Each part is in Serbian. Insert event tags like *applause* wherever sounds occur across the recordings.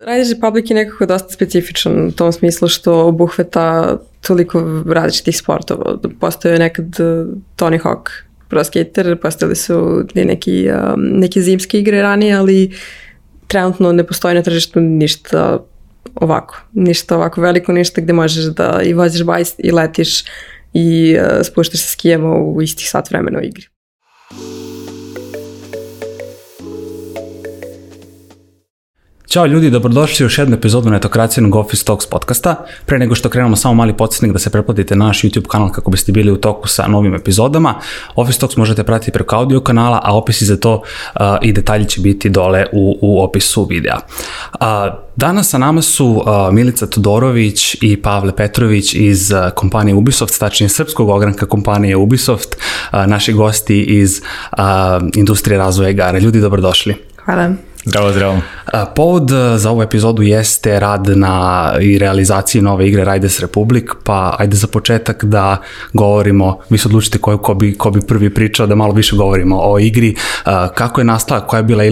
Riders Republic je nekako dosta specifičan u tom smislu što obuhvata toliko različitih sportova. Postoje nekad Tony Hawk pro skater, postali su neki, um, neke zimske igre ranije, ali trenutno ne postoji na tržištu ništa ovako. Ništa ovako veliko, ništa gde možeš da i voziš bajs i letiš i uh, spuštaš se skijemo u istih sat vremena u igri. Ćao ljudi, dobrodošli u još jednu epizodu netokracijenog Office Talks podcasta. Pre nego što krenemo samo mali podsjetnik da se pretplatite na naš YouTube kanal kako biste bili u toku sa novim epizodama. Office Talks možete pratiti preko audio kanala, a opisi za to uh, i detalji će biti dole u, u opisu videa. Uh, danas sa nama su uh, Milica Todorović i Pavle Petrović iz uh, kompanije Ubisoft, tačnije srpskog ogranka kompanije Ubisoft, uh, naši gosti iz uh, industrije razvoja igara. Ljudi, dobrodošli. Hvala. Zdravo, zdravo. Povod za ovu epizodu jeste rad na i realizaciji nove igre Riders Republic, pa ajde za početak da govorimo, vi se odlučite ko, ko, bi, ko bi prvi pričao, da malo više govorimo o igri, kako je nastala, koja je bila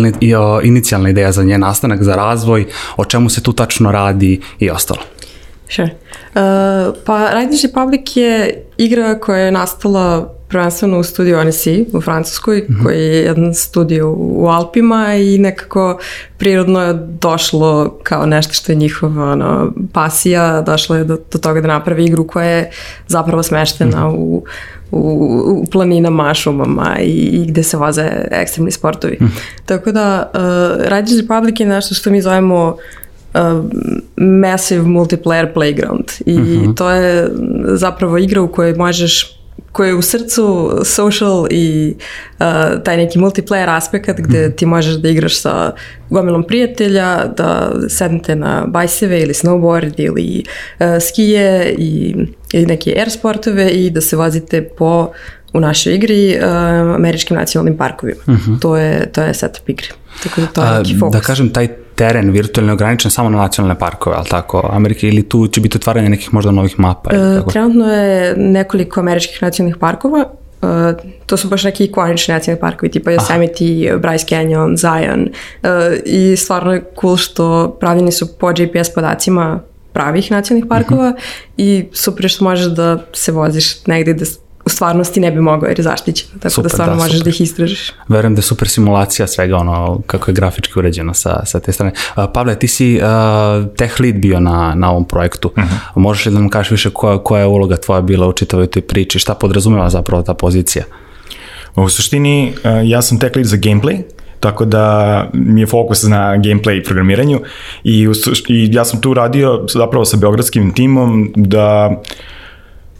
inicijalna ideja za njen nastanak, za razvoj, o čemu se tu tačno radi i ostalo. Sure. Uh, pa Riders Republic je igra koja je nastala prvenstveno u studiju Annecy u Francuskoj, mm -hmm. koji je jedan studio u Alpima i nekako prirodno je došlo kao nešto što je njihova ono, pasija, došlo je do, do toga da napravi igru koja je zapravo smeštena mm -hmm. u u, u planinama, šumama i, i gde se voze ekstremni sportovi. Mm. Tako da, uh, Riders Republic je nešto što mi zovemo uh, massive multiplayer playground i mm -hmm. to je zapravo igra u kojoj možeš koje je u srcu social i uh, taj neki multiplayer aspekt gde mhm. ti možeš da igraš sa gomilom prijatelja, da sednete na bajseve ili snowboard ili uh, skije i, i neke air sportove i da se vozite po u našoj igri uh, američkim nacionalnim parkovima. Uh mhm. -huh. To je to je setup igre. Tako da to je neki fokus. Da kažem, taj teren virtualno ograničen samo na nacionalne parkove, ali tako, Amerike, ili tu će biti otvaranje nekih možda novih mapa? Ili tako? trenutno je nekoliko američkih nacionalnih parkova, Uh, to su baš neki ikonični nacionalni parkovi, tipa Yosemite, Aha. Bryce Canyon, Zion uh, i stvarno je cool što pravljeni su po GPS podacima pravih nacionalnih parkova uh mhm. -huh. i super što možeš da se voziš negde da u stvarnosti ne bi mogao jer je zaštićeno, tako da super, da stvarno da, možeš super. da ih istražiš. Verujem da je super simulacija svega ono kako je grafički uređeno sa, sa te strane. Uh, Pavle, ti si uh, tech lead bio na, na ovom projektu. Uh mhm. -huh. Možeš li da nam kažeš više koja, koja je uloga tvoja bila u čitavoj toj priči? Šta podrazumeva zapravo ta pozicija? U suštini, uh, ja sam tech lead za gameplay, tako da mi je fokus na gameplay i programiranju i, i ja sam tu radio zapravo sa beogradskim timom da uh,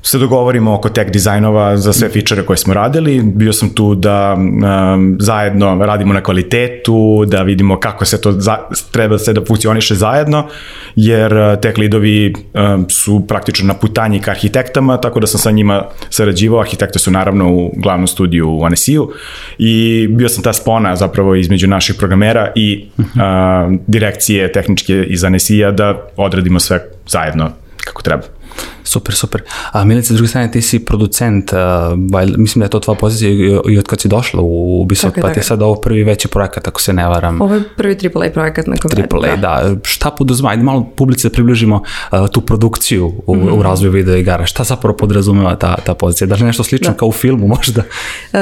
se dogovorimo oko tech dizajnova za sve fičere koje smo radili. Bio sam tu da um, zajedno radimo na kvalitetu, da vidimo kako se to za, treba se da funkcioniše zajedno, jer uh, tech lidovi um, su praktično na putanji ka arhitektama, tako da sam sa njima sarađivao. Arhitekte su naravno u glavnom studiju u Anesiju i bio sam ta spona zapravo između naših programera i uh, direkcije tehničke iz Anesija da odradimo sve zajedno kako treba. Super, super. A Milica, s druge strane, ti si producent, uh, mislim da je to tvoja pozicija i, i od kad si došla u Ubisoft, tako, pa ti je sad ovo prvi veći projekat, ako se ne varam. Ovo je prvi AAA projekat na konkretno. AAA, da. da. Šta podrazumeva? Ajde malo publici da približimo uh, tu produkciju u, mm -hmm. u razvoju video igara. Šta zapravo podrazumeva ta, ta pozicija? Da li nešto slično da. kao u filmu možda? Uh,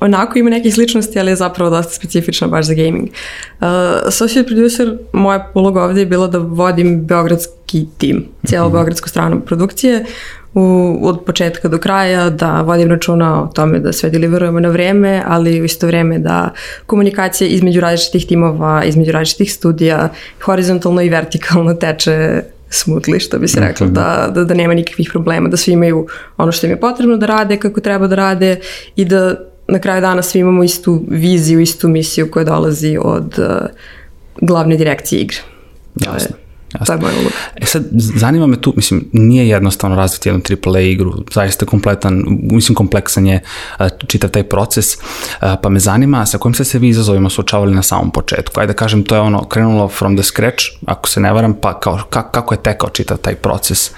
onako ima nekih sličnosti, ali je zapravo dosta specifična baš za gaming. Uh, associate producer, moja uloga ovde je bila da vodim beogradski tim, cijelu mm -hmm. beogradsku stranu produkcije, u, od početka do kraja, da vodim računa o tome da sve deliverujemo na vreme, ali u isto vreme da komunikacija između različitih timova, između različitih studija, horizontalno i vertikalno teče smutli, što bi se reklo, da, da, da nema nikakvih problema, da svi imaju ono što im je potrebno da rade, kako treba da rade i da na kraju dana svi imamo istu viziju, istu misiju koja dolazi od uh, glavne direkcije igre. Jasno. Jasno. To je moja uloga. E sad, zanima me tu, mislim, nije jednostavno razviti jednu AAA igru, zaista kompletan, mislim, kompleksan je uh, čitav taj proces, uh, pa me zanima sa kojim ste se vi izazovima suočavali na samom početku. Ajde da kažem, to je ono, krenulo from the scratch, ako se ne varam, pa kao, kako je tekao čitav taj proces?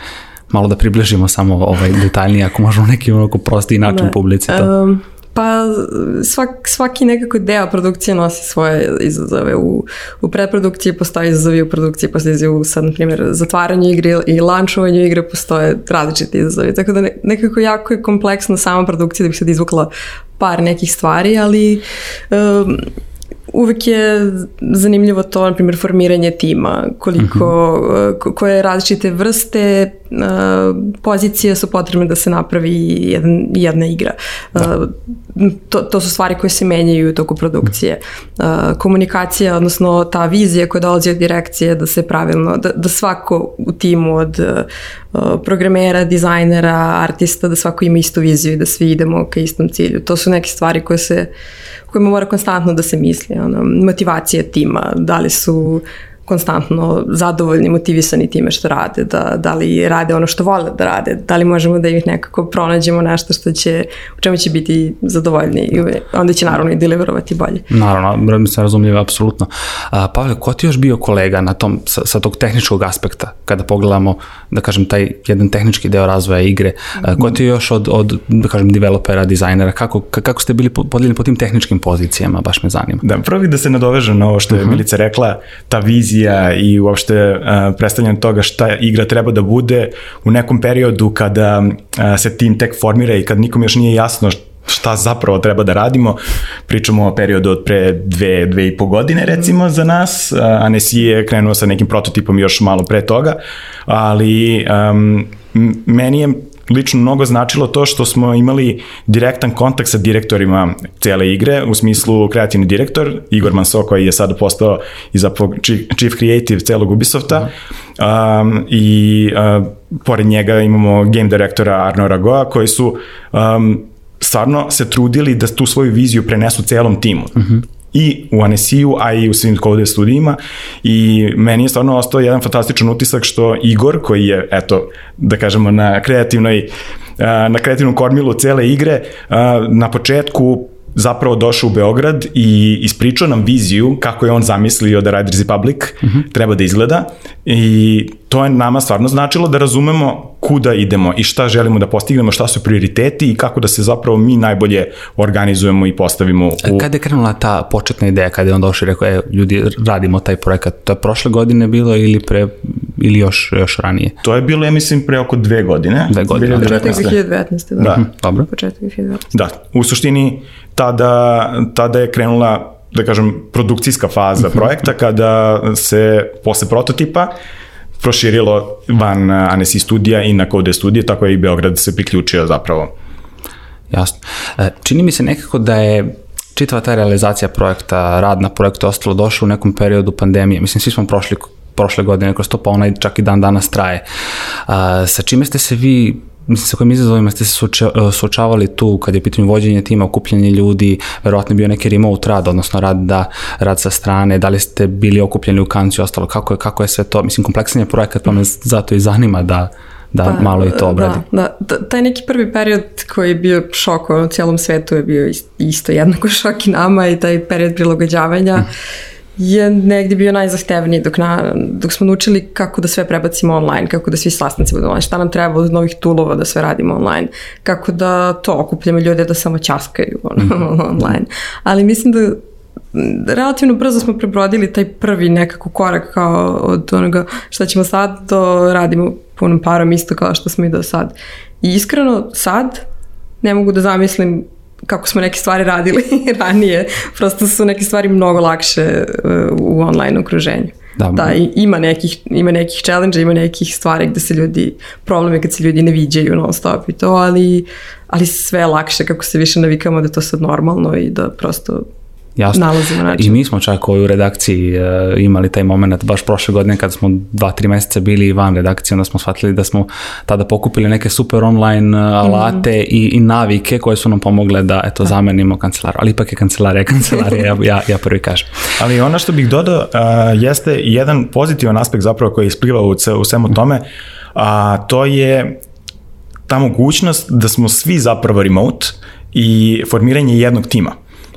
malo da približimo samo ovaj detaljnije, ako možemo neki onako prosti način da. publici to. Um, Pa svak, svaki nekako deo produkcije nosi svoje izazove. U, u predprodukciji postoje izazovi, u produkciji postoje izazovi, sad na primjer zatvaranje igre i lančovanje igre postoje različiti izazovi. Tako da nekako jako je kompleksna sama produkcija da bih sad izvukla par nekih stvari, ali um, uvek je zanimljivo to, na primjer, formiranje tima, koliko, uh -huh. koje različite vrste pozicije su potrebne da se napravi jedan, jedna igra. Da. To, to su stvari koje se menjaju u toku produkcije. Komunikacija, odnosno ta vizija koja dolazi od direkcije da se pravilno, da, da svako u timu od programera, dizajnera, artista, da svako ima istu viziju i da svi idemo ka istom cilju. To su neke stvari koje se kojima mora konstantno da se misli. Ono, motivacija tima, da li su konstantno zadovoljni, motivisani time što rade, da, da li rade ono što vole da rade, da li možemo da ih nekako pronađemo nešto što će, u čemu će biti zadovoljni i onda će naravno i deliverovati bolje. Naravno, mi se razumljivo, apsolutno. A, Pavle, ko ti još bio kolega na tom, sa, sa tog tehničkog aspekta, kada pogledamo, da kažem, taj jedan tehnički deo razvoja igre, a, ko ti još od, od, da kažem, developera, dizajnera, kako, kako ste bili podeljeni po tim tehničkim pozicijama, baš me zanima. Da, prvo da se nadovežem na ovo što je uh mhm. -huh. Milica rekla, ta vizija vizija i uopšte uh, predstavljanje toga šta igra treba da bude u nekom periodu kada uh, se tim tek formira i kad nikom još nije jasno šta zapravo treba da radimo. Pričamo o periodu od pre dve, dve i po godine recimo za nas. Anesi je krenuo sa nekim prototipom još malo pre toga, ali um, meni je lično mnogo značilo to što smo imali direktan kontakt sa direktorima cele igre, u smislu kreativni direktor, Igor Manso, koji je sada postao i zapravo chief creative celog Ubisofta, um, i uh, pored njega imamo game direktora Arno Ragoa, koji su um, stvarno se trudili da tu svoju viziju prenesu celom timu. Uh mhm. -huh i u Anesiju, a i u svim kode studijima. I meni je stvarno ostao jedan fantastičan utisak što Igor, koji je, eto, da kažemo, na kreativnoj na kreativnom kormilu cele igre, na početku zapravo došao u Beograd i ispričao nam viziju kako je on zamislio da Riders Republic mhm. -huh. treba da izgleda i to je nama stvarno značilo da razumemo kuda idemo i šta želimo da postignemo, šta su prioriteti i kako da se zapravo mi najbolje organizujemo i postavimo u... Kada je krenula ta početna ideja, kada je on došao i rekao, e, ljudi, radimo taj projekat, to je prošle godine bilo ili pre, ili još, još ranije? To je bilo, ja mislim, pre oko dve godine. Dve godine. Početak 2019. Da. da. Dobro. Početak 2019. Da, u suštini tada, tada je krenula da kažem, produkcijska faza mhm. projekta kada se posle prototipa proširilo van Anesi studija i na Kode studije, tako je i Beograd se priključio zapravo. Jasno. E, čini mi se nekako da je čitava ta realizacija projekta, rad na projektu ostalo došlo u nekom periodu pandemije. Mislim, svi smo prošli prošle godine kroz to, pa onaj čak i dan danas traje. A, sa čime ste se vi mislim, sa kojim izazovima ste se e, suočavali tu kad je pitanje vođenje tima, okupljanje ljudi, verovatno je bio neki remote rad, odnosno rad, da, rad sa strane, da li ste bili okupljeni u kancu i ostalo, kako je, kako je sve to, mislim, kompleksan je projekat, pa me zato i zanima da, da pa, malo i to obradi. Da, da, taj neki prvi period koji je bio šok u cijelom svetu je bio isto jednako šok i nama i taj period prilagođavanja. Mm je negdje bio najzahtevniji dok, na, dok smo naučili kako da sve prebacimo online, kako da svi sastanci budu online, šta nam treba od novih tulova da sve radimo online, kako da to okupljamo ljude da samo časkaju ono, mm -hmm. *laughs* online. Ali mislim da relativno brzo smo prebrodili taj prvi nekako korak kao od onoga šta ćemo sad do radimo punom parom isto kao što smo i do sad. I iskreno sad ne mogu da zamislim kako smo neke stvari radili *laughs* ranije, prosto su neke stvari mnogo lakše uh, u online okruženju. Da, da ima nekih, ima nekih challenge, ima nekih stvari gde se ljudi, probleme kad se ljudi ne viđaju non stop i to, ali, ali sve je lakše kako se više navikamo da je to sad normalno i da prosto Jasno. nalazimo način. I mi smo čak u redakciji uh, imali taj moment baš prošle godine kad smo dva, tri meseca bili van redakcije, onda smo shvatili da smo tada pokupili neke super online uh, alate mm. i, i navike koje su nam pomogle da eto, da. zamenimo kancelar. Ali ipak je kancelarija kancelarija, ja, ja, ja prvi kažem. Ali ono što bih dodao uh, jeste jedan pozitivan aspekt zapravo koji ispliva u, u svemu tome, a to je ta mogućnost da smo svi zapravo remote i formiranje jednog tima.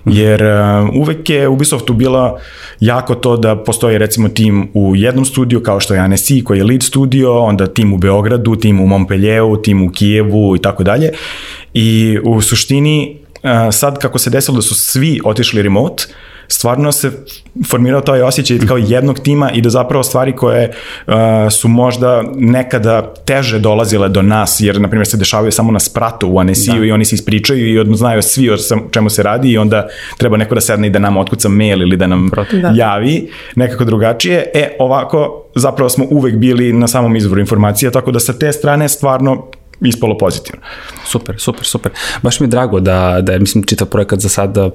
Jer uh, uvek je Ubisoftu bila jako to da postoji recimo tim u jednom studiju kao što je Annecy koji je lead studio, onda tim u Beogradu, tim u Montpellieru, tim u Kijevu i tako dalje. I u suštini sad kako se desilo da su svi otišli remote, stvarno se formirao taj osjećaj kao jednog tima i da zapravo stvari koje uh, su možda nekada teže dolazile do nas, jer na primjer se dešavaju samo na spratu u Anesiju da. i oni se ispričaju i znaju svi o čemu se radi i onda treba neko da sedne i da nam otkuca mail ili da nam da. javi nekako drugačije. E, ovako zapravo smo uvek bili na samom izvoru informacija, tako da sa te strane stvarno ispalo pozitivno. Super, super, super. Baš mi je drago da, da je, mislim, čitav projekat za sad, uh,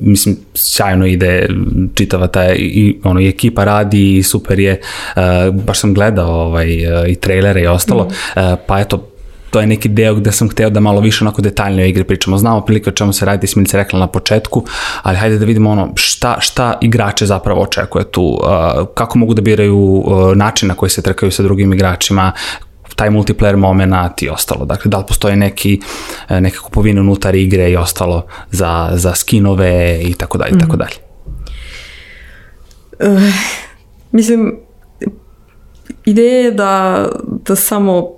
mislim, sjajno ide čitava ta i, ono, i ekipa radi i super je, uh, baš sam gledao ovaj, uh, i trailere i ostalo, mm. uh, pa eto, to je neki deo gde sam hteo da malo više onako detaljno o igri pričamo. Znamo prilike o čemu se radi, Smilica rekla na početku, ali hajde da vidimo ono šta, šta igrače zapravo očekuje tu, uh, kako mogu da biraju uh, način na koji se trkaju sa drugim igračima, taj multiplayer moment i ostalo. Dakle, da li postoje neki, e, neke kupovine unutar igre i ostalo za, za skinove i tako dalje, mm. tako dalje. Uh, mislim, ideja je da, da samo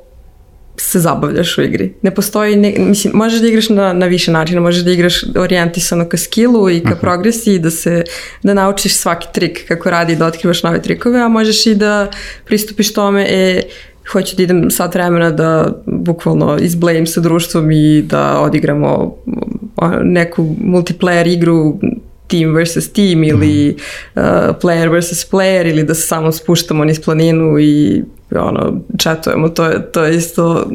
se zabavljaš u igri. Ne postoji, ne, mislim, možeš da igraš na, na više načina, možeš da igraš orijentisano ka skillu i ka uh mhm. -huh. progresiji, da se, da naučiš svaki trik kako radi, da otkrivaš nove trikove, a možeš i da pristupiš tome, e, hoću da idem sat vremena da bukvalno izblejim sa društvom i da odigramo neku multiplayer igru team versus team ili uh, player versus player ili da se samo spuštamo niz planinu i ono, četujemo, to je, to je isto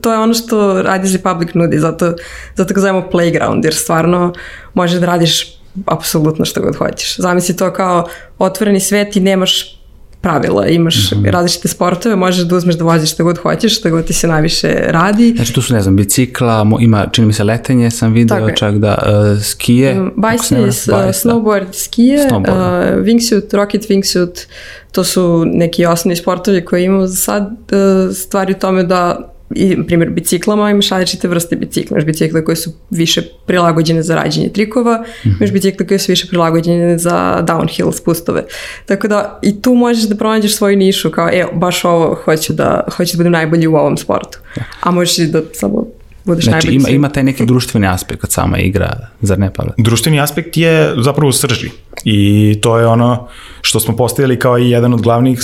to, je ono što Riders Republic nudi, zato, zato ga zovemo playground, jer stvarno možeš da radiš apsolutno što god hoćeš. Zamisli to kao otvoreni svet i nemaš pravila, imaš mm -hmm. različite sportove, možeš da uzmeš da voziš šta god hoćeš, šta god ti se najviše radi. Znači tu su, ne znam, bicikla, ima, čini mi se letenje, sam video Tako čak da, uh, skije. Um, bajsi, uh, snowboard, skije, snowboard. uh, wingsuit, rocket wingsuit, to su neki osnovni sportovi koje imamo za sad. Uh, stvari u tome da i, na primjer, biciklama imaš različite vrste bicikla. Imaš bicikle koje su više prilagođene za rađenje trikova, mm -hmm. imaš bicikle koje su više prilagođene za downhill spustove. Tako da i tu možeš da pronađeš svoju nišu kao, evo, baš ovo hoću da, hoću da budem najbolji u ovom sportu. A možeš i da samo budeš znači, najbolji. Ima, ima taj neki društveni aspekt kad sama igra, zar ne Pavle? Društveni aspekt je zapravo u srži i to je ono što smo postavili kao i jedan od glavnih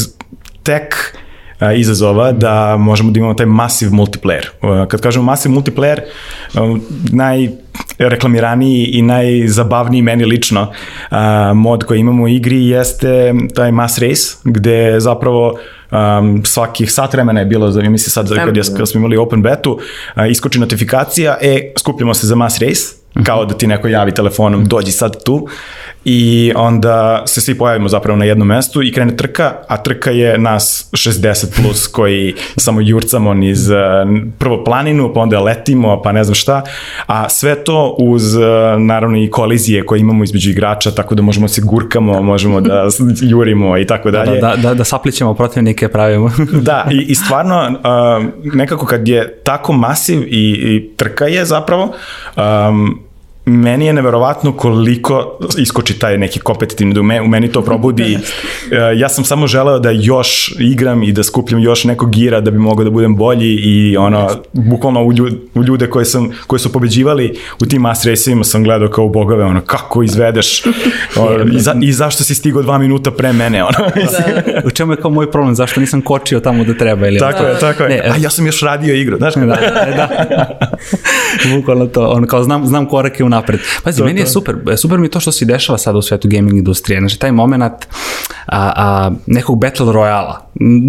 tek izazova da možemo da imamo taj masiv multiplayer. Kad kažemo masiv multiplayer, najreklamiraniji i najzabavniji meni lično mod koji imamo u igri jeste taj mass race, gde zapravo um, svakih sat vremena je bilo, za, mislim sad kad, je, kad smo imali open betu, uh, iskoči notifikacija, e, skupljamo se za mass race, kao da ti neko javi telefonom, dođi sad tu i onda se svi pojavimo zapravo na jednom mestu i krene trka, a trka je nas 60 plus koji samo jurcamo niz uh, prvo planinu, pa onda letimo, pa ne znam šta, a sve to uz uh, naravno i kolizije koje imamo između igrača, tako da možemo da se gurkamo, možemo da *laughs* jurimo i tako da, dalje. Da, da, da, da saplićemo protivnike pravimo. *laughs* da, i, i stvarno uh, nekako kad je tako masiv i, i trka je zapravo, um, meni je neverovatno koliko iskoči taj neki kompetitivni, da u meni to probudi. *laughs* E, ja sam samo želeo da još igram i da skupljam još nekog gira da bi mogao da budem bolji i ono, bukvalno u ljude, u ljude koje, sam, koje su pobeđivali u tim mass raceima sam gledao kao bogove, ono, kako izvedeš *laughs* ono, i, za, i zašto si stigao dva minuta pre mene, ono. Da. u čemu je kao moj problem, zašto nisam kočio tamo da treba ili... Tako da. je, tako je. Ne, A ja sam još radio igru, znaš? Da, da. *laughs* bukvalno to, ono, kao znam, znam korake u napred. Pazi, to, meni je super, super mi je to što se dešava sada u svetu gaming industrije, znači taj moment a, a, nekog battle royala,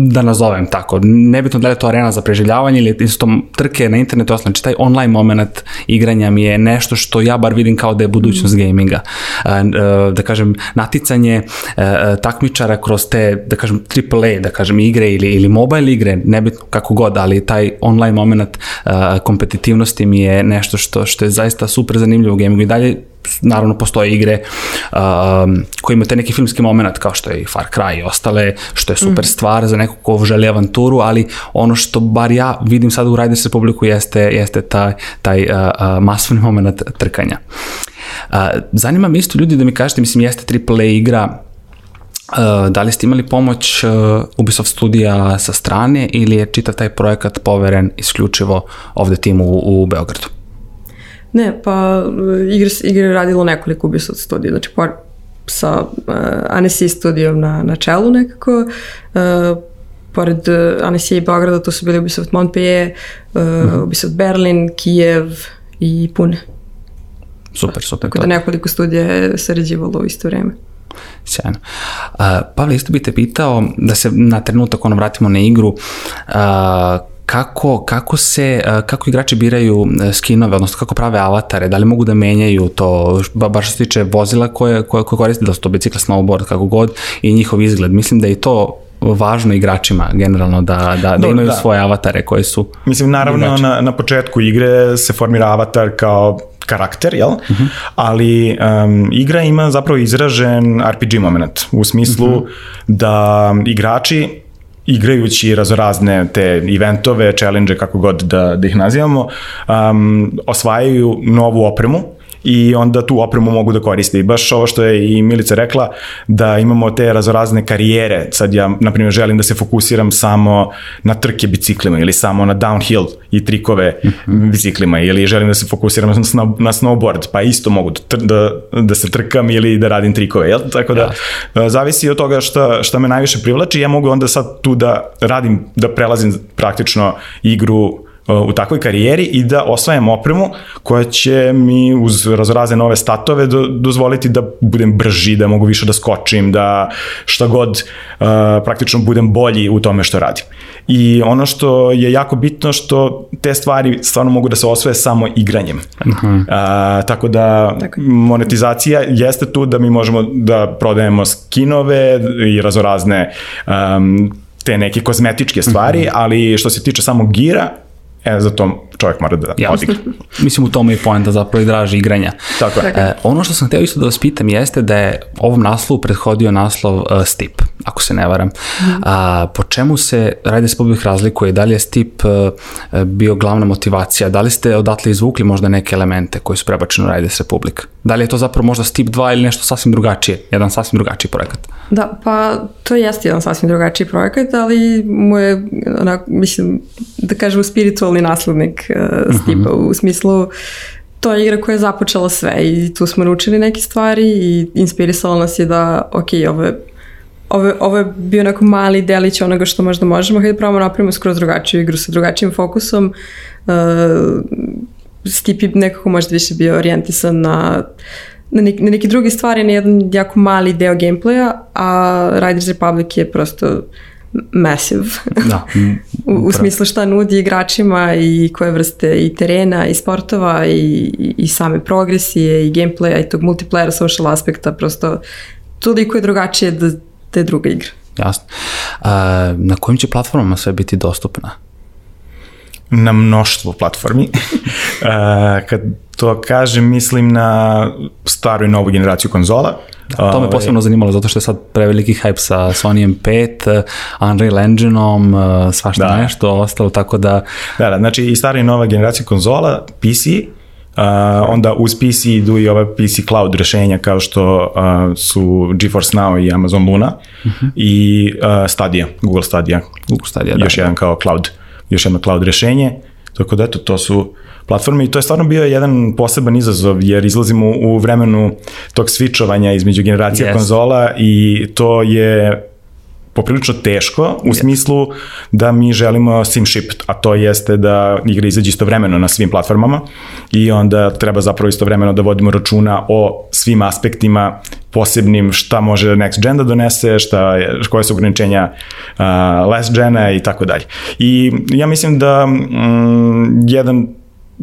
da nazovem tako, nebitno da li je to arena za preživljavanje ili isto trke na internetu, znači taj online moment igranja mi je nešto što ja bar vidim kao da je budućnost mm. gaminga. A, a, da kažem, naticanje a, takmičara kroz te, da kažem, AAA, da kažem, igre ili, ili mobile igre, nebitno kako god, ali taj online moment kompetitivnosti mi je nešto što, što je zaista super zanimljivo u gamingu i dalje naravno postoje igre um, koje imaju taj neki filmski moment kao što je i Far Cry i ostale, što je super mm. stvar za nekog ko želi avanturu, ali ono što bar ja vidim sada u Riders Republiku jeste, jeste taj, taj uh, uh, masovni moment trkanja. Uh, zanima me isto ljudi da mi kažete, mislim jeste AAA igra, Uh, da li ste imali pomoć uh, Ubisoft studija sa strane ili je čitav taj projekat poveren isključivo ovde timu u, u Beogradu? Ne, pa igre, igre je radilo nekoliko Ubisoft studija, znači por, sa uh, Annecy studijom na, na čelu nekako, uh, pored uh, Annecy i Beograda to su bili Ubisoft Montpellier, uh, mm. Ubisoft Berlin, Kijev i Pune. Super, super. Tako da nekoliko studija je sarađivalo u isto vreme. Sjajno. Uh, Pavle, isto bih te pitao da se na trenutak ono vratimo na igru. Uh, kako, kako se, kako igrači biraju skinove, odnosno kako prave avatare, da li mogu da menjaju to, baš što se tiče vozila koje, koje, koje koriste, da su to bicikla, snowboard, kako god, i njihov izgled. Mislim da je to važno igračima generalno da, da, da imaju da. svoje avatare koji su Mislim, naravno na, na početku igre se formira avatar kao karakter, jel? Uh mhm. -huh. Ali um, igra ima zapravo izražen RPG moment, u smislu uh mhm. -huh. da igrači igrajući razorazne te eventove, challenge, kako god da, da ih nazivamo, um, osvajaju novu opremu i onda tu opremu mogu da koriste. I baš ovo što je i Milica rekla, da imamo te razorazne karijere. Sad ja, na primjer, želim da se fokusiram samo na trke biciklima ili samo na downhill i trikove mm -hmm. biciklima ili želim da se fokusiram na, na snowboard, pa isto mogu da, da, da se trkam ili da radim trikove. Jel? Tako da, ja. zavisi od toga šta, šta me najviše privlači, ja mogu onda sad tu da radim, da prelazim praktično igru u takvoj karijeri i da osvajam opremu koja će mi uz razrazne nove statove do, dozvoliti da budem brži, da mogu više da skočim, da šta god uh, praktično budem bolji u tome što radim. I ono što je jako bitno što te stvari stvarno mogu da se osvoje samo igranjem. Uh -huh. uh, tako da monetizacija jeste tu da mi možemo da prodajemo skinove i razorazne um, te neke kozmetičke stvari, uh -huh. ali što se tiče samog gira, E, za to čovjek mora da Jasno. odigra. *laughs* Mislim, u tome je poenta zapravo i draži igranja. Tako je. E, ono što sam hteo isto da vas pitam jeste da je ovom naslovu prethodio naslov uh, Stip, ako se ne varam. Mm. A, po čemu se Riders Public razlikuje? Da li je Stip uh, bio glavna motivacija? Da li ste odatle izvukli možda neke elemente koji su prebačeni u Riders Republic? Da li je to zapravo možda Stip 2 ili nešto sasvim drugačije? Jedan sasvim drugačiji projekat? Da, pa to jeste jedan sasvim drugačiji projekat, ali mu je, onako, mislim, da kažem, spiritualni naslednik uh, Stipa, uh -huh. u smislu to je igra koja je započela sve i tu smo naučili neke stvari i inspirisalo nas je da, ok, ovo je ovo, ovo je bio neko mali delić onoga što možda možemo, hajde pravimo napravimo skroz drugačiju igru sa drugačijim fokusom. Uh, Stip je nekako možda više bio orijentisan na na, nek, na neke druge stvari, na jedan jako mali deo gameplaya, a Riders Republic je prosto massive. Da. *laughs* u, u smislu šta nudi igračima i koje vrste i terena i sportova i, i same progresije i gameplaya i tog multiplayera social aspekta prosto toliko je drugačije da, je druga igra. Jasno. A, na kojim će platformama sve biti dostupna? Na mnoštvo platformi. *laughs* A, kad to kažem, mislim na staru i novu generaciju konzola. Da, to me ovaj, posebno zanimalo zato što je sad preveliki hype sa Sonyjem 5, Unreal Engine-om, uh, svašta da. nešto ostalo, tako da... Da, da, znači i stara i nova generacija konzola, PC, Uh, onda uz PC idu i ova PC cloud rešenja kao što uh, su GeForce Now i Amazon Luna uh. -huh. i uh, Stadia, Google Stadia. Google Stadia, da. Još jedan kao cloud, još jedno cloud rešenje. Tako da eto, to su platforme i to je stvarno bio jedan poseban izazov jer izlazimo u vremenu tog switchovanja između generacija yes. konzola i to je poprilično teško u yes. smislu da mi želimo sim shipped, a to jeste da igra izađe istovremeno na svim platformama i onda treba zapravo istovremeno da vodimo računa o svim aspektima posebnim šta može next gen da donese, šta je, koje su ograničenja uh, last gena i tako dalje. I ja mislim da mm, jedan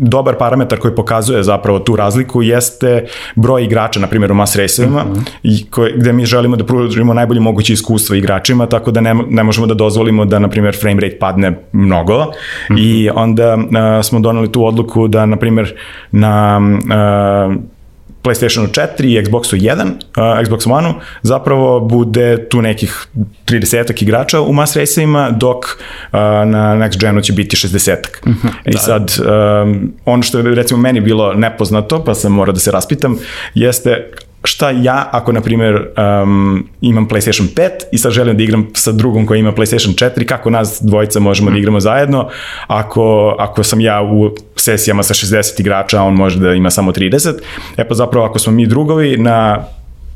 dobar parametar koji pokazuje zapravo tu razliku jeste broj igrača, na primjer u mass raceovima, mhm. -huh. gde mi želimo da pružimo najbolje moguće iskustvo igračima, tako da ne, ne možemo da dozvolimo da, na primjer, frame rate padne mnogo uh -huh. i onda uh, smo doneli tu odluku da, na primjer, na uh, PlayStationu 4 i Xboxu 1, uh, Xbox One-u, zapravo bude tu nekih 30 igrača u mass raceima, dok uh, na Next Genu će biti 60-ak. Mm -hmm, I da. sad, um, ono što je recimo meni bilo nepoznato, pa sam mora da se raspitam, jeste šta ja, ako na primjer um, imam PlayStation 5 i sad želim da igram sa drugom koja ima PlayStation 4, kako nas dvojica možemo da igramo zajedno, ako, ako sam ja u sesijama sa 60 igrača, a on može da ima samo 30, e pa zapravo ako smo mi drugovi na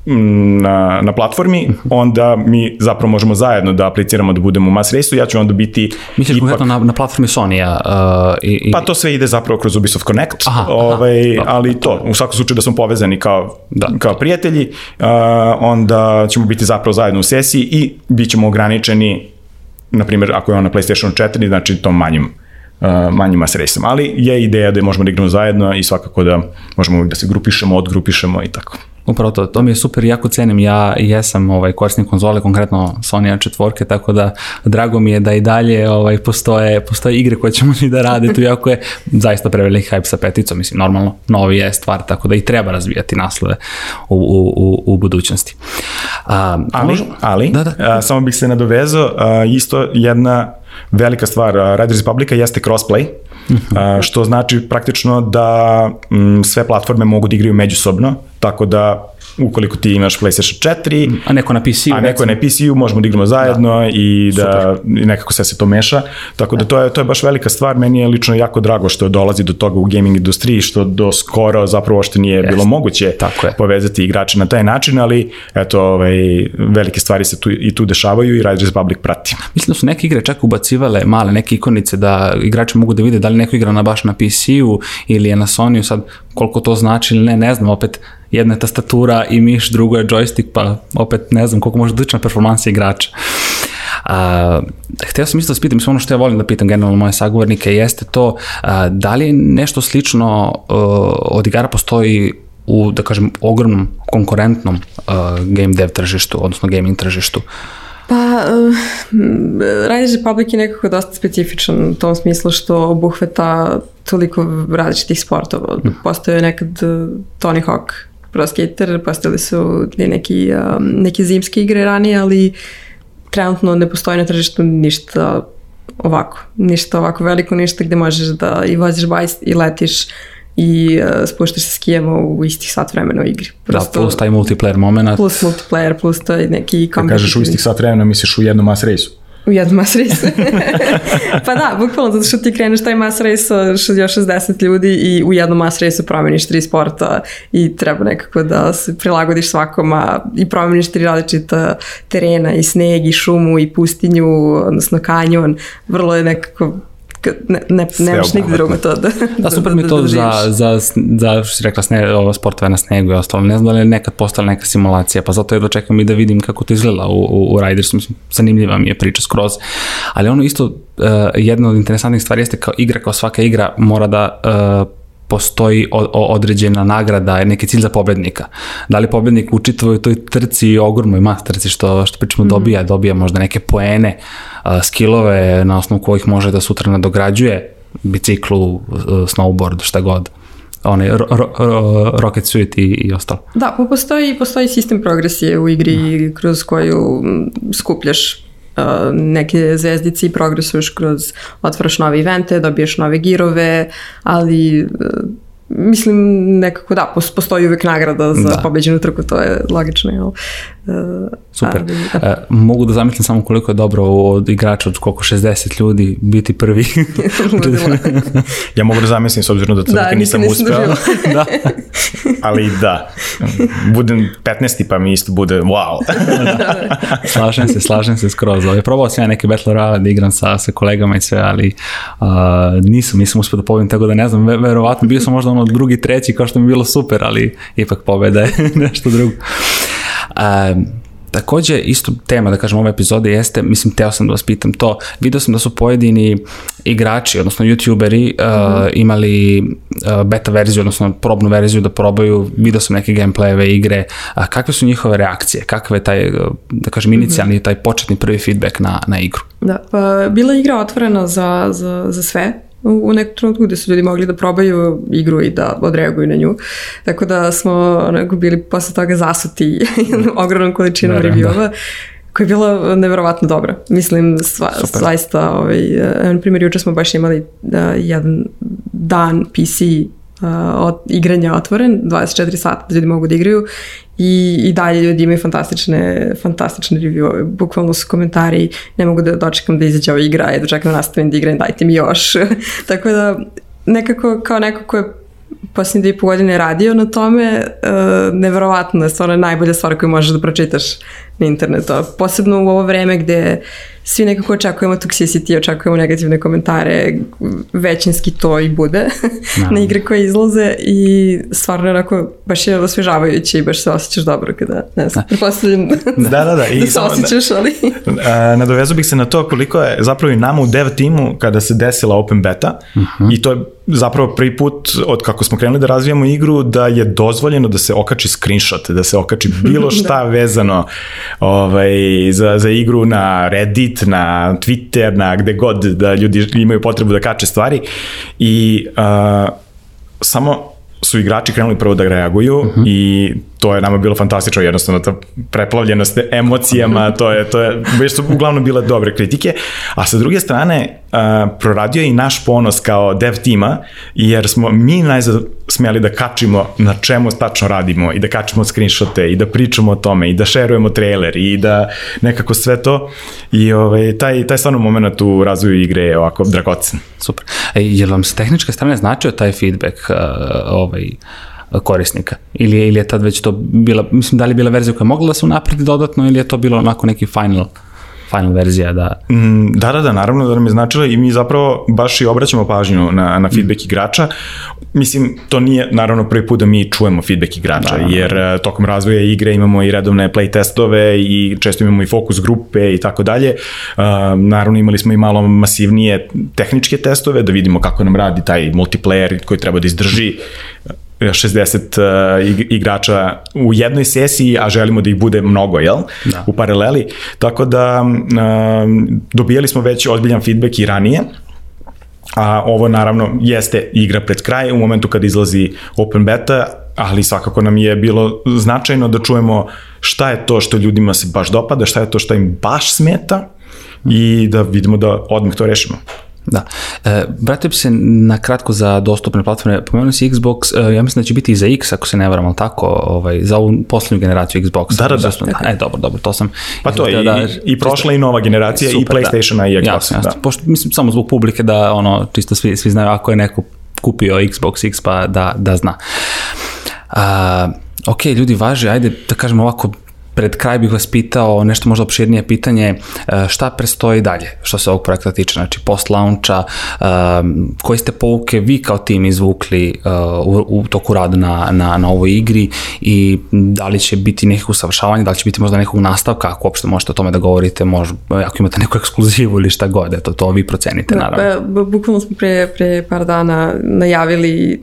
na, na platformi, onda mi zapravo možemo zajedno da apliciramo da budemo u mass race-u, ja ću onda biti Misliš ipak... konkretno na, na platformi Sony-a? Uh, i, i... Pa to sve ide zapravo kroz Ubisoft Connect, aha, ovaj, aha, ali to, u svakom slučaju da smo povezani kao, da. kao prijatelji, uh, onda ćemo biti zapravo zajedno u sesiji i bit ćemo ograničeni, na primjer, ako je on na PlayStation 4, znači tom manjim uh, manjim mass race-om. Ali je ideja da možemo da igramo zajedno i svakako da možemo da se grupišemo, odgrupišemo i tako. Upravo to, to mi je super, jako cenim, ja jesam ovaj, korisnik konzole, konkretno Sony četvorke, tako da drago mi je da i dalje ovaj, postoje, postoje igre koje ćemo *laughs* mi da rade, tu jako je zaista preveliki hype sa peticom, mislim, normalno, novi je stvar, tako da i treba razvijati naslove u, u, u, u budućnosti. A, ali, možemo? ali da, da. A, samo bih se nadovezao, a, isto jedna velika stvar Riders Republica jeste crossplay. Što znači praktično da m, sve platforme mogu da igraju međusobno, tako da ukoliko ti imaš PlayStation 4, a neko na PC-u, a neko na PC-u, možemo da igramo zajedno da. i da i nekako sve se to meša. Tako da to je to je baš velika stvar, meni je lično jako drago što dolazi do toga u gaming industriji što do skoro zapravo što nije Jest. bilo moguće Tako je. povezati igrače na taj način, ali eto ovaj velike stvari se tu i tu dešavaju i Riders Republic prati. Mislim da su neke igre čak ubacivale male neke ikonice da igrači mogu da vide da li neko igra na baš na PC-u ili je na Sony-u, sad koliko to znači ili ne, ne znam, opet jedna je tastatura i miš, drugo je joystick, pa opet ne znam koliko može da performansa igrača. A, hteo sam isto da spitam, ono što ja volim da pitam generalno moje sagovornike jeste to a, da li nešto slično a, od igara postoji u, da kažem, ogromnom konkurentnom uh, game dev tržištu, odnosno gaming tržištu? Pa, uh, Riders Republic je nekako dosta specifičan u tom smislu što obuhvata toliko različitih sportova. Mm. Postoje nekad Tony Hawk pro skater, postali su neki, um, neke zimske igre ranije, ali trenutno ne postoji na tržištu ništa ovako. Ništa ovako veliko, ništa gde možeš da i voziš bajs i letiš i uh, spuštaš se skijemo u istih sat vremena u igri. Da, Prosto, da, plus taj multiplayer moment. Plus multiplayer, plus to je neki... Kad kažeš u istih sat vremena, misliš u jednom mass race-u? U jednom mass *laughs* race. pa da, bukvalno, zato što ti kreneš taj mass race sa još 60 ljudi i u jednom mass race promeniš tri sporta i treba nekako da se prilagodiš svakoma i promeniš tri različita terena i sneg i šumu i pustinju, odnosno kanjon. Vrlo je nekako ne, ne, nemaš nigde drugo to da, da, da super mi da, to da, za, za, za, što si rekla, sne, ovo, sportove na snegu i ostalo. Ne znam da li je nekad postala neka simulacija, pa zato je dočekam i da vidim kako to izgleda u, u, u Ridersu. Mislim, zanimljiva mi je priča skroz. Ali ono isto, uh, jedna od interesantnih stvari jeste kao igra, kao svaka igra mora da uh, postoji određena nagrada, neki cilj za pobednika. Da li pobednik u čitavoj toj trci, ogromnoj mas trci što, što pričamo mm. dobija, dobija možda neke poene, skillove na osnovu kojih može da sutra nadograđuje biciklu, snowboard, šta god onaj ro, ro, ro, Rocket Suite i, i ostalo. Da, postoji, postoji sistem progresije u igri da. kroz koju skupljaš neke zvezdice i progresuješ kroz, otvaraš nove evente, dobiješ nove girove, ali mislim nekako da, postoji uvek nagrada za da. pobeđenu trku, to je logično, jel? Uh, Super. Ali, da. Uh, mogu da zamislim samo koliko je dobro od igrača od koliko 60 ljudi biti prvi. *laughs* *laughs* ja mogu da zamislim s obzirom da to da, nisam, nisam uspeo. *laughs* da. Ali da, budem 15. pa mi isto bude wow. da. Slažem se, slažem se skroz. Ja probao sam ja neke Battle Royale da igram sa, sa kolegama i sve, ali uh, nisam, nisam uspeo da pobedim, tako da ne znam, verovatno bio sam možda ono drugi, treći, kao što mi je bilo super, ali ipak pobeda je *laughs* nešto drugo. Um, Takođe, isto tema, da kažem, ove epizode jeste, mislim, teo sam da vas pitam to, vidio sam da su pojedini igrači, odnosno youtuberi, mm -hmm. uh, imali uh, beta verziju, odnosno probnu verziju da probaju, vidio sam neke gameplayeve igre, uh, kakve su njihove reakcije, kakve je taj, uh, da kažem, mhm. inicijalni, mm -hmm. taj početni prvi feedback na, na igru? Da, pa bila igra otvorena za, za, za sve, u nekom trenutku gde su ljudi mogli da probaju igru i da odreaguju na nju. Tako da smo onako bili posle toga zasuti *laughs* ogromnom količinom da, reviewova. Da koja je bila neverovatno dobra. Mislim, sva, zaista, ovaj, na primjer, juče smo baš imali uh, jedan dan PC od, igranja otvoren, 24 sata da ljudi mogu da igraju i, i dalje ljudi imaju fantastične, fantastične review bukvalno su komentari, ne mogu da dočekam da izađe ova igra, da čekam da nastavim da igram, dajte mi još. *laughs* Tako da nekako kao neko ko je posljednje dvije godine radio na tome, uh, neverovatno je stvarno najbolja stvar koju možeš da pročitaš na internetu. Posebno u ovo vreme gde svi nekako očekujemo toxicity, očekujemo negativne komentare, većinski to i bude *laughs* na igre koje izlaze i stvarno onako baš je osvežavajuće i baš se osjećaš dobro kada, ne znam, prepostavljam da, da, da. *laughs* I da se osjećaš, ali... *laughs* nadovezu bih se na to koliko je zapravo i nama u dev timu kada se desila open beta uh mhm. -huh. i to je zapravo prvi put od kako smo krenuli da razvijamo igru da je dozvoljeno da se okači screenshot, da se okači bilo šta da. vezano ovaj, za, za igru na Reddit, na Twitter, na gde god da ljudi imaju potrebu da kače stvari i uh, samo su igrači krenuli prvo da reaguju uh mhm. -huh. i to je nama bilo fantastično, jednostavno ta preplavljenost emocijama, to je, to je, već su uglavnom bile dobre kritike, a sa druge strane, uh, proradio je i naš ponos kao dev tima, jer smo mi najzad smeli da kačimo na čemu tačno radimo i da kačimo screenshote i da pričamo o tome i da šerujemo trailer i da nekako sve to i ovaj, taj, taj stvarno moment u razvoju igre je ovako dragocen. Super. E, je vam s tehničke strane značio taj feedback uh, ovaj, korisnika? Ili je, ili je tad već to bila, mislim da li je bila verzija koja je mogla da se unapredi dodatno ili je to bilo onako neki final final verzija da... Mm, da, da, da, naravno da nam je značilo i mi zapravo baš i obraćamo pažnju na, na feedback mm. igrača. Mislim, to nije naravno prvi put da mi čujemo feedback igrača, da, da, da. jer uh, tokom razvoja igre imamo i redovne play testove i često imamo i fokus grupe i tako dalje. Uh, naravno imali smo i malo masivnije tehničke testove da vidimo kako nam radi taj multiplayer koji treba da izdrži 60 uh, igrača u jednoj sesiji, a želimo da ih bude mnogo, jel? Da. U paraleli. Tako da uh, dobijali smo već ozbiljan feedback i ranije, a ovo naravno jeste igra pred kraj u momentu kad izlazi open beta, ali svakako nam je bilo značajno da čujemo šta je to što ljudima se baš dopada, šta je to što im baš smeta i da vidimo da odmah to rešimo. Da. E, vratio bi se na kratko za dostupne platforme. Pomenuo si Xbox, e, ja mislim da će biti i za X, ako se ne varam, ali tako, ovaj, za ovu poslednju generaciju Xboxa. Da, da, da. da. E, dobro, dobro, to sam... Pa to, i, da, i prošla i nova generacija, super, i PlayStationa da. i Xbox. Jasno, jasno. Da. Pošto, mislim, samo zbog publike da, ono, čisto svi, svi znaju ako je neko kupio Xbox X, pa da, da zna. Uh, ok, ljudi, važi, ajde da kažemo ovako, pred kraj bih vas pitao nešto možda opširnije pitanje, e, šta prestoji dalje što se ovog projekta tiče, znači post launcha, e, koji ste pouke vi kao tim izvukli e, u, u toku rada na, na, na ovoj igri i da li će biti nekih usavršavanja, da li će biti možda nekog nastavka, ako uopšte možete o tome da govorite, možda, ako imate neku ekskluzivu ili šta god, eto, to vi procenite, naravno. Da, bukvalno smo pre, pre par dana najavili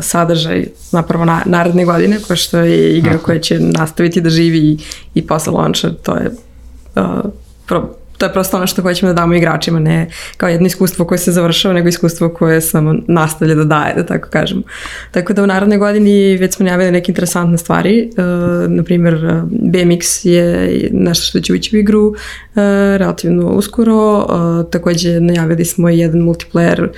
sadržaj napravo na, naredne godine, pošto je igra koja će nastaviti da živi i, i posle launcha, to je uh, pro, to je prosto ono što hoćemo da damo igračima, ne kao jedno iskustvo koje se završava, nego iskustvo koje samo nastavlja da daje, da tako kažemo. Tako da u narodnoj godini već smo najavili neke interesantne stvari, uh, na primjer BMX je nešto što će ući u igru uh, relativno uskoro, uh, takođe najavili smo jedan multiplayer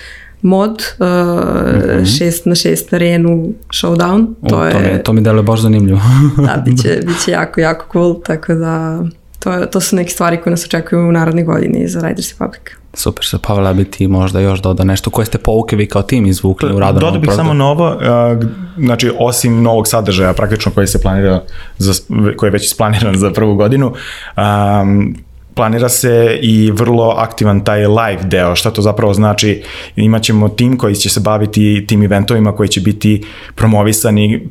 mod, uh, mm -hmm. šest na šest arenu showdown. To, o, je, to, mi, to mi deluje baš zanimljivo. *laughs* da, bit će, *laughs* bit će jako, jako cool, tako da to, to su neke stvari koje nas očekuju u narodnoj godini za Riders Republic. Super, sa Pavela bi ti možda još doda nešto. Koje ste pouke vi kao tim izvukli u radu? Dodao bih samo novo, uh, znači osim novog sadržaja praktično koji se planira, za, koji je već isplaniran za prvu godinu, um, planira se i vrlo aktivan taj live deo, šta to zapravo znači, imaćemo tim koji će se baviti tim eventovima koji će biti promovisani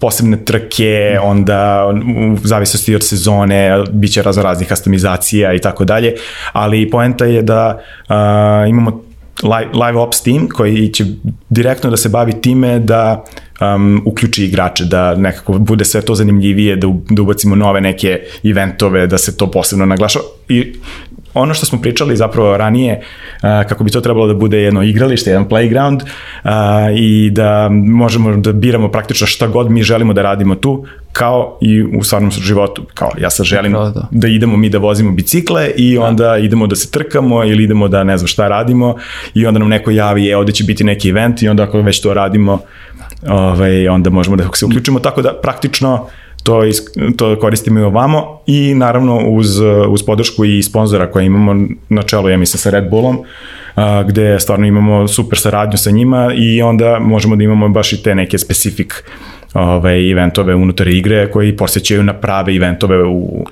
posebne trke, onda u zavisnosti od sezone bit će razno raznih customizacija i tako dalje, ali poenta je da uh, imamo live, live ops team koji će direktno da se bavi time da um, uključi igrače, da nekako bude sve to zanimljivije, da, da ubacimo nove neke eventove, da se to posebno naglaša. I ono što smo pričali zapravo ranije, uh, kako bi to trebalo da bude jedno igralište, jedan playground uh, i da možemo da biramo praktično šta god mi želimo da radimo tu, kao i u stvarnom životu. Kao ja sad želim da. da idemo mi da vozimo bicikle i da. onda da. idemo da se trkamo ili idemo da ne znam šta radimo i onda nam neko javi, e, ovde će biti neki event i onda ako već to radimo, ovaj, onda možemo da se uključimo, tako da praktično to, is, to koristimo i ovamo i naravno uz, uz podršku i sponzora koje imamo na čelu, ja mislim, sa Red Bullom, a, gde stvarno imamo super saradnju sa njima i onda možemo da imamo baš i te neke specifik ovaj, eventove unutar igre koji posjećaju na prave eventove u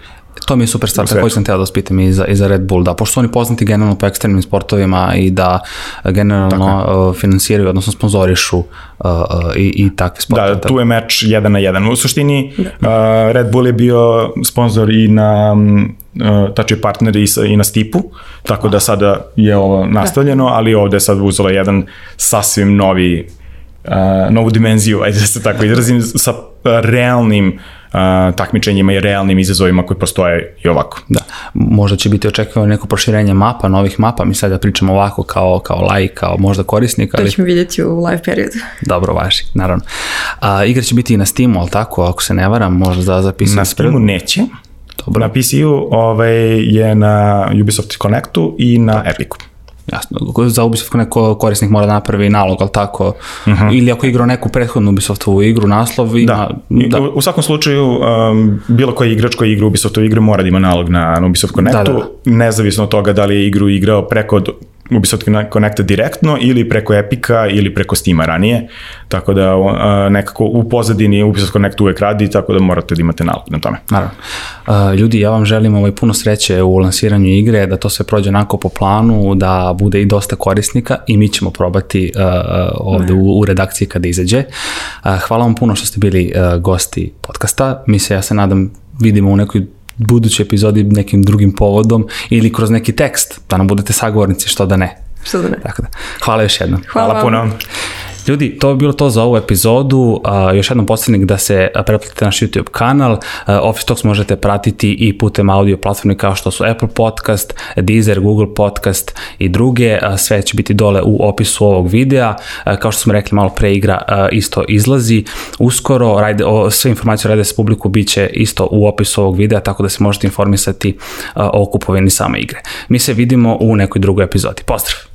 To mi je super stvar, tako sam teo da ospitam i za, i za Red Bull, da, pošto su oni poznati generalno po ekstremnim sportovima i da generalno uh, finansiraju, odnosno sponzorišu uh, uh, i, i takve sportove. Da, tu je meč jedan na jedan. U suštini da. uh, Red Bull je bio sponsor i na uh, tači partner i, i na Stipu, tako da sada je ovo nastavljeno, da. ali ovde je sad uzela jedan sasvim novi uh, novu dimenziju, ajde da se tako izrazim, sa realnim uh, takmičenjima i realnim izazovima koji postoje i ovako. Da, možda će biti očekivano neko proširenje mapa, novih mapa, mi sad da pričamo ovako kao, kao like, kao možda korisnik. Ali... To ćemo vidjeti u live periodu. *laughs* Dobro, važi, naravno. A, igra će biti i na Steamu, ali tako, ako se ne varam, možda za zapisati. Na Steamu neće. Dobro. Na PC-u ovaj, je na Ubisoft Connectu i na Epicu. Jasno, za Ubisoft neko korisnik mora da napravi nalog, ali tako, uh mhm. -huh. ili ako igrao neku prethodnu Ubisoftovu igru, naslov i da. Na, da. U, u svakom slučaju, um, bilo koji igrač koji igra Ubisoftovu igru mora da ima nalog na, na Ubisoft Connectu, da, da, da. nezavisno od toga da li je igru igrao preko Ubisoft Connecta direktno ili preko Epica ili preko Steama ranije, tako da nekako u pozadini Ubisoft Connect uvek radi, tako da morate da imate nalog na tome. Naravno. Ljudi, ja vam želim ovaj puno sreće u lansiranju igre, da to sve prođe onako po planu, da bude i dosta korisnika i mi ćemo probati uh, ovde u, u redakciji kada izađe. Uh, hvala vam puno što ste bili uh, gosti podcasta. Mi se, ja se nadam, vidimo u nekoj budućoj epizodi nekim drugim povodom ili kroz neki tekst, da nam budete sagovornici, što da ne. Što da ne. Tako da, hvala još jednom. Hvala, hvala puno. Ljudi, to bi bilo to za ovu epizodu. Uh, još jednom posljednik da se pretplatite naš YouTube kanal. Uh, Office Talks možete pratiti i putem audio platforme kao što su Apple Podcast, Deezer, Google Podcast i druge. Uh, sve će biti dole u opisu ovog videa. Uh, kao što smo rekli malo pre igra uh, isto izlazi. Uskoro rajde, o, sve informacije Rade s publiku bit će isto u opisu ovog videa, tako da se možete informisati uh, o kupovini same igre. Mi se vidimo u nekoj drugoj epizodi. Pozdrav!